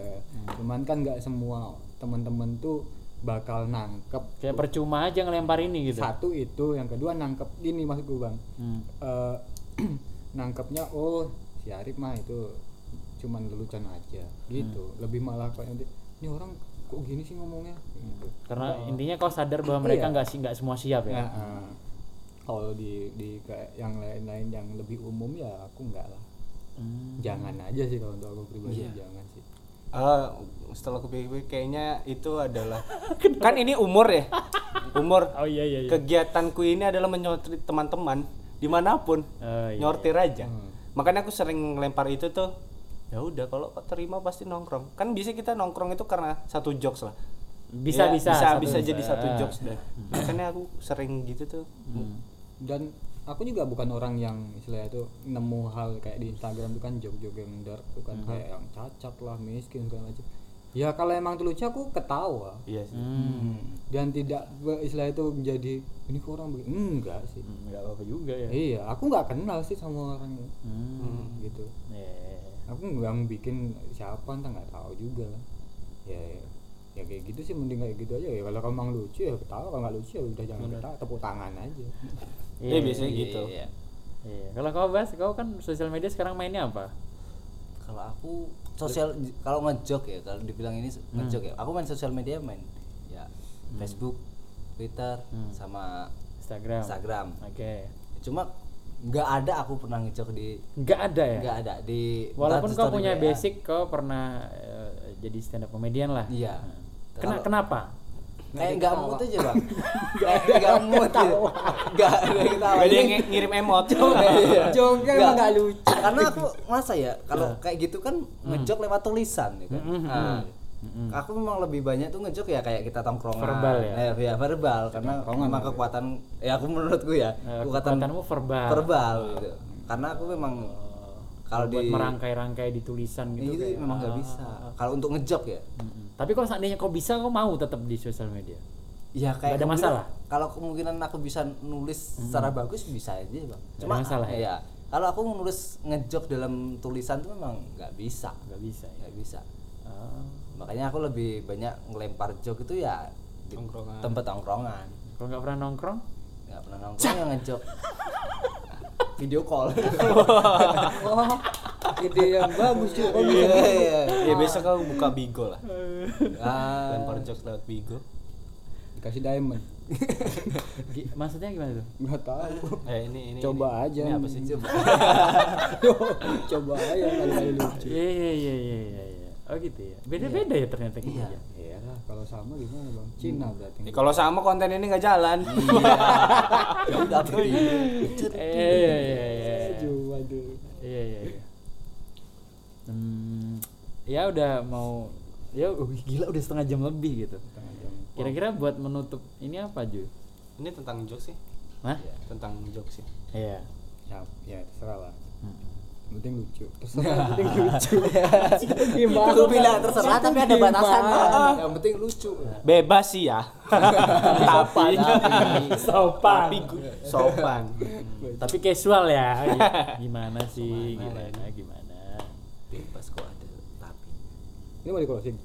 Cuman kan nggak semua teman-teman tuh bakal nangkep kayak percuma aja ngelempar ini gitu satu itu yang kedua nangkep gini maksudku bang Hmm. Eh, nangkepnya oh si Arif mah itu cuman lelucon aja gitu Hmm. lebih malah kayak nanti ini orang kok gini sih ngomongnya gitu. karena intinya kau sadar bahwa mereka Iya. nggak sih nggak semua siap ya Nah, eh, kalau di di kayak yang lain-lain yang lebih umum ya aku enggak lah Hmm. jangan aja sih kalau untuk aku pribadi Iya. jangan sih Ah, setelah aku pikir kayaknya itu adalah kan ini umur ya? Umur. Oh iya iya, iya. kegiatanku ini adalah menyortir teman-teman di mana pun. Oh, iya, nyortir aja. Hmm. makanya aku sering lempar itu tuh ya udah kalau terima pasti nongkrong. Kan bisa kita nongkrong itu karena satu jokes lah. Bisa Ya, bisa bisa satu bisa jadi satu jokes deh. Makanya aku sering gitu tuh. Hmm. dan aku juga bukan orang yang istilahnya itu nemu hal kayak di Instagram itu kan jok-jok yang dark tuh kan kayak yang cacat lah miskin segala macam. Ya kalau emang itu lucu aku ketawa. Iya sih. Hmm. dan tidak istilah itu menjadi ini kok orang begini? Enggak sih. Hmm, nggak apa-apa juga ya. Iya aku nggak kenal sih sama orangnya Hmm. gitu. Eh, aku nggak bikin siapa entah nggak tahu juga. Ya ya kayak gitu sih mending kayak gitu aja. Ya kalau kamu emang lucu ya ketawa. Kalau nggak lucu ya udah jangan ketawa tepuk tangan aja Iya, biasanya gitu. iya. Iya. Kalau kau bahas, kau kan sosial media sekarang mainnya apa? kalau aku sosial kalau ngejok ya kalau dibilang ini Hmm. ngejok ya aku main sosial media main ya Facebook Twitter Hmm. sama Instagram. Instagram Oke. cuma nggak ada aku pernah ngejok di Nggak ada ya. nggak ada di Walaupun kau punya WA. basic, kau pernah eh, jadi stand up comedian lah. iya Kena, Kalau- kenapa? Kayak nggak mood aja bang. Kayak nggak mood gitu nggak ada yang ada yang ng- ngirim emot. Iya. jongkel emang nggak lucu. Karena aku masa ya kalau kayak gitu kan ngejok lewat tulisan ya kan? Mm-mm. aku memang lebih banyak tuh ngejok ya kayak kita tongkrongan. Verbal ya? eh, ya verbal. Karena Tongkrongan memang ya. kekuatan ya aku menurutku ya Eh, kekuatan kekuatanmu verbal. verbal gitu. Karena aku memang kalau Buat di merangkai-rangkai di tulisan gitu. itu kayak, memang nggak ah, bisa. ah, ah. kalau untuk ngejok ya. Mm-mm. Tapi kalau seandainya kau bisa, kau mau tetap di sosial media. ya kayak Nggak ada masalah? kalau kemungkinan aku bisa nulis secara bagus bisa aja bang cuma ada masalah ya? ya kalau aku nulis ngejok dalam tulisan tuh memang nggak bisa Nggak bisa. Ya. nggak bisa Ah. makanya aku lebih banyak ngelempar jok itu ya di Tongkrongan. tempat tongkrongan Kalau nggak pernah nongkrong, nggak pernah nongkrong yang ngejok video call wah ide yang bagus tuh Om. iya iya ya besok kau buka bigo lah Ah, lempar jokes lewat bigo dikasih diamond maksudnya gimana tuh nggak tahu Eh ini ini. coba ini. aja Ini apa sih? Coba. coba aja kali-kali lucu iya iya iya iya iya iya. oh gitu ya beda beda ya ternyata gitu Iya. ya Iya kalau sama gimana bang? Cina berarti. Ya, kalau sama konten ini nggak jalan. Ya udah berarti. iya iya iya iya iya iya iya hmm, ya udah mau ya uh, gila udah setengah jam lebih gitu kira-kira buat menutup ini apa Ju? ini tentang jokes sih. Hah? Tentang jokes sih. Iya. Ya, ya terserah lah. Hmm. Penting lucu. Terserah, penting lucu. Gimana? Itu bilang terserah tapi ada batasannya. Gimana? Yang penting lucu. Bebas sih ya. Sopan. Sopan. Tapi sopan. Tapi casual ya. Gimana sih? Gimana gimana? Bebas kok ada tapi. Ini mau di closing.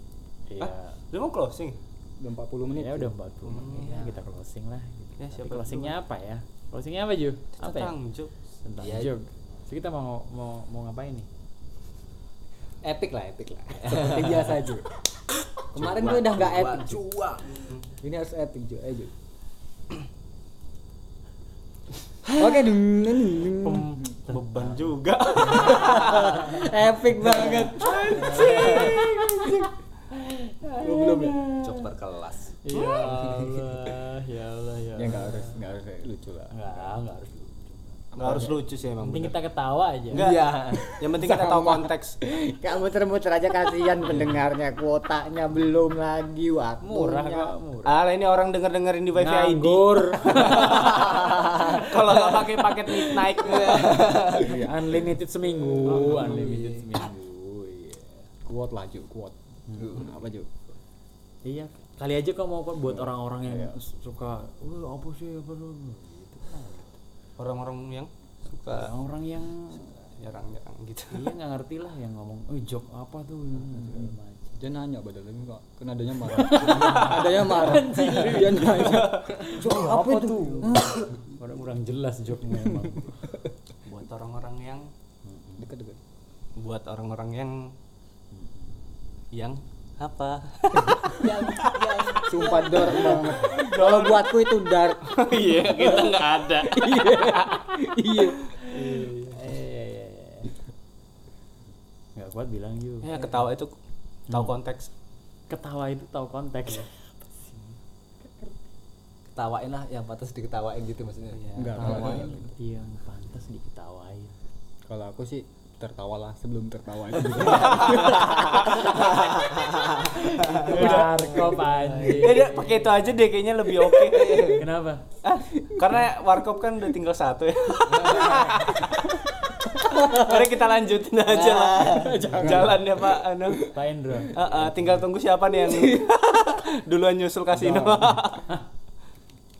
Iya. Lu mau closing? Udah 40 menit. Ya udah 40 menit ya kita closing lah. Gitu. Ya, Tapi siapa closingnya apa ya? Closingnya apa Ju? Apa ya? Tentang jokes. Tentang Ya. So, kita mau mau mau ngapain nih? Epic lah, epic lah. Seperti biasa aja. Kemarin gue udah nggak epic. Ju. Cuak. Ini harus epic Ju. Ayo Ju. Oke, dung. Beban juga. epic banget. Gue belum ya. Cok berkelas. Ya Allah, ya Allah, ya. Ya nggak harus, nggak harus lucu lah. Enggak, enggak harus. Nggak harus lucu sih emang. Penting kita ketawa aja. Enggak. Iya. Yang penting kita tahu konteks. Gak muter-muter aja kasihan pendengarnya kuotanya belum lagi waktu Murah kok, murah. Ah, ini orang denger dengerin di wifi ID. Nganggur. Kalau nggak pakai paket midnight. Iya, unlimited seminggu, unlimited seminggu. Iya. kuot lah Ju, kuot. Apa Ju? Iya, kali aja kau mau kok buat orang-orang yang suka, wah apa sih apa tuh?" Orang-orang yang suka Orang-orang yang nyerang-nyerang gitu. iya nggak ngerti lah yang ngomong, oh joke apa tuh macam. Dia nanya padahal ini kok kan adanya marah. adanya marah. Dia nanya. Jok apa itu? Orang kurang jelas joke-nya emang. Buat orang-orang yang Dekat-dekat. buat orang-orang yang yang apa? Sumpah dark banget. Kalau buatku itu dark. Iya, kita nggak ada. iya. Iya, iya, iya. Nggak kuat bilang juga. Ya ketawa itu tahu konteks. Ketawa itu tahu konteks. Ketawain lah yang pantas diketawain gitu maksudnya. Enggak, Ketawain yang pantas diketawain. Kalau aku sih tertawalah sebelum tertawa itu Warkop anjing. Ya pakai itu aja deh kayaknya lebih oke. Kenapa? Ah, karena warkop kan udah tinggal satu ya. Mari kita lanjutin aja lah. Jalan ya Pak anu. Pak Indro. Ah, ah, tinggal tunggu siapa nih yang duluan nyusul kasino.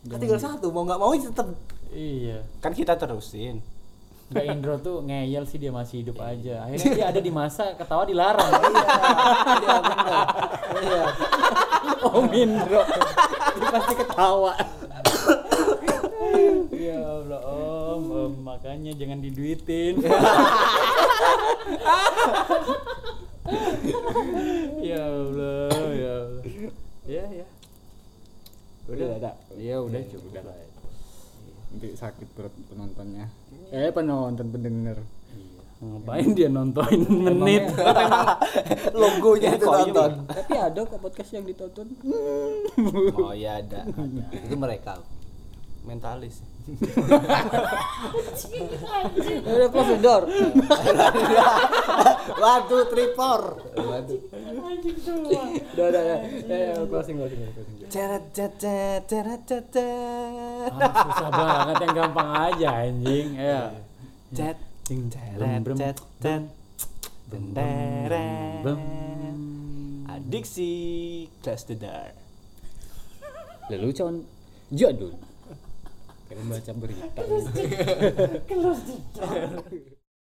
Kan tinggal satu mau nggak mau tetap Iya. kan kita terusin. Mbak Indro tuh ngeyel sih dia masih hidup aja. Akhirnya dia ada di masa ketawa dilarang. Iya benar. Iya. Om Indro dia pasti ketawa ya Allah om, om, makanya jangan diduitin. ya Allah, ya Allah. Ya ya. udah ada Ya udah cukup lah. Nanti sakit perut penontonnya eh penonton pendengar Ngapain dia nontonin menit? Logonya itu nonton. tapi ada kok podcast yang ditonton Oh ya ada. Itu mereka. Mentalis. udah close the door Waduh, tripor. Waduh. udah udah udah ya, ya, closing closing closing Ceret ceret ceret ceret. Ah, susah banget yang gampang aja anjing. Ya. Cet Ting ceret cet cet. Benderet. Adiksi Close the Door. lalu con jadul kayak membaca berita